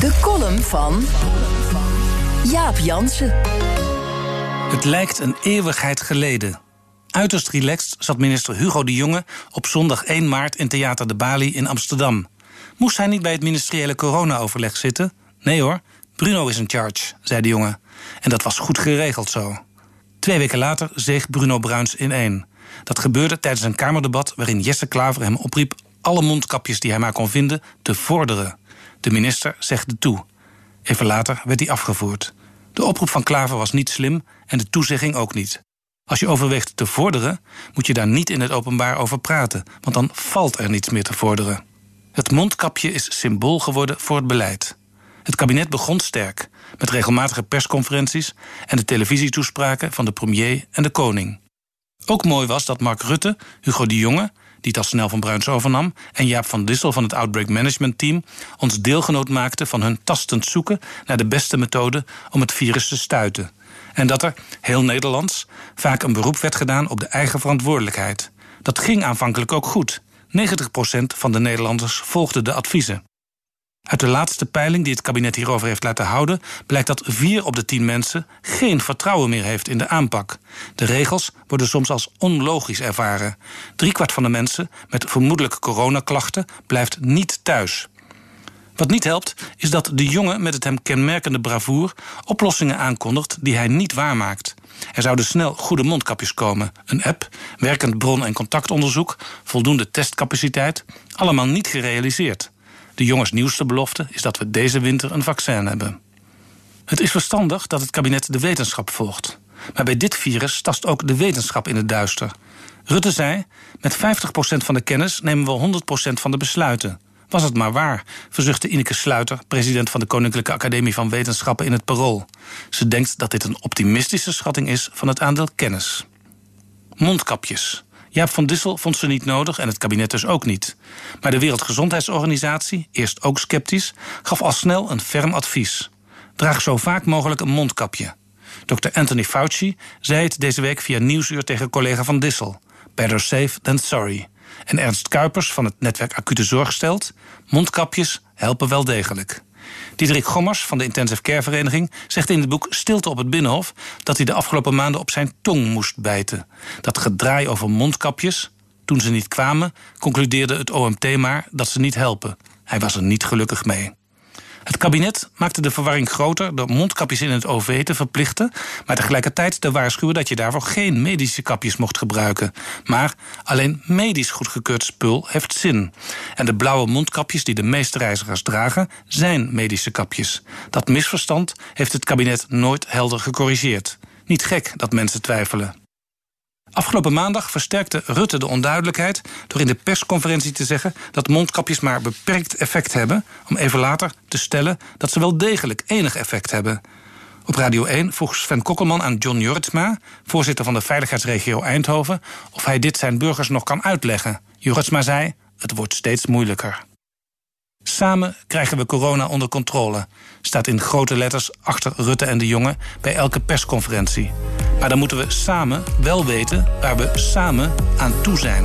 De column van Jaap Jansen. Het lijkt een eeuwigheid geleden. Uiterst relaxed zat minister Hugo de Jonge op zondag 1 maart in Theater de Bali in Amsterdam. Moest hij niet bij het ministeriële corona-overleg zitten? Nee hoor, Bruno is in charge, zei de jongen. En dat was goed geregeld zo. Twee weken later zeeg Bruno Bruins ineen. Dat gebeurde tijdens een Kamerdebat waarin Jesse Klaver hem opriep alle mondkapjes die hij maar kon vinden te vorderen. De minister zegde toe. Even later werd hij afgevoerd. De oproep van Klaver was niet slim en de toezegging ook niet. Als je overweegt te vorderen, moet je daar niet in het openbaar over praten, want dan valt er niets meer te vorderen. Het mondkapje is symbool geworden voor het beleid. Het kabinet begon sterk, met regelmatige persconferenties en de televisietoespraken van de premier en de koning. Ook mooi was dat Mark Rutte, Hugo de Jonge die het snel van Bruins overnam, en Jaap van Dissel van het Outbreak Management Team ons deelgenoot maakten van hun tastend zoeken naar de beste methode om het virus te stuiten. En dat er, heel Nederlands, vaak een beroep werd gedaan op de eigen verantwoordelijkheid. Dat ging aanvankelijk ook goed. 90% van de Nederlanders volgde de adviezen. Uit de laatste peiling die het kabinet hierover heeft laten houden, blijkt dat vier op de tien mensen geen vertrouwen meer heeft in de aanpak. De regels worden soms als onlogisch ervaren. Driekwart van de mensen met vermoedelijke coronaklachten blijft niet thuis. Wat niet helpt, is dat de jongen met het hem kenmerkende bravoer oplossingen aankondigt die hij niet waarmaakt. Er zouden snel goede mondkapjes komen, een app, werkend bron- en contactonderzoek, voldoende testcapaciteit, allemaal niet gerealiseerd. De jongens nieuwste belofte is dat we deze winter een vaccin hebben. Het is verstandig dat het kabinet de wetenschap volgt. Maar bij dit virus tast ook de wetenschap in het duister. Rutte zei: Met 50% van de kennis nemen we 100% van de besluiten. Was het maar waar, verzuchtte Ineke Sluiter, president van de Koninklijke Academie van Wetenschappen in het Parool. Ze denkt dat dit een optimistische schatting is van het aandeel kennis. Mondkapjes. Jaap van Dissel vond ze niet nodig en het kabinet dus ook niet. Maar de Wereldgezondheidsorganisatie, eerst ook sceptisch, gaf al snel een ferm advies. Draag zo vaak mogelijk een mondkapje. Dr. Anthony Fauci zei het deze week via Nieuwsuur tegen collega van Dissel. Better safe than sorry. En Ernst Kuipers van het netwerk Acute Zorg stelt: mondkapjes helpen wel degelijk. Diederik Gommers van de Intensive Care Vereniging zegt in het boek Stilte op het Binnenhof dat hij de afgelopen maanden op zijn tong moest bijten. Dat gedraai over mondkapjes, toen ze niet kwamen, concludeerde het OMT maar dat ze niet helpen. Hij was er niet gelukkig mee. Het kabinet maakte de verwarring groter door mondkapjes in het OV te verplichten, maar tegelijkertijd te waarschuwen dat je daarvoor geen medische kapjes mocht gebruiken. Maar alleen medisch goedgekeurd spul heeft zin. En de blauwe mondkapjes die de meeste reizigers dragen, zijn medische kapjes. Dat misverstand heeft het kabinet nooit helder gecorrigeerd. Niet gek dat mensen twijfelen. Afgelopen maandag versterkte Rutte de onduidelijkheid door in de persconferentie te zeggen dat mondkapjes maar beperkt effect hebben, om even later te stellen dat ze wel degelijk enig effect hebben. Op Radio 1 vroeg Sven Kokkelman aan John Jortsma, voorzitter van de veiligheidsregio Eindhoven, of hij dit zijn burgers nog kan uitleggen. Jortsma zei: Het wordt steeds moeilijker. Samen krijgen we corona onder controle, staat in grote letters achter Rutte en de Jonge bij elke persconferentie. Maar dan moeten we samen wel weten waar we samen aan toe zijn.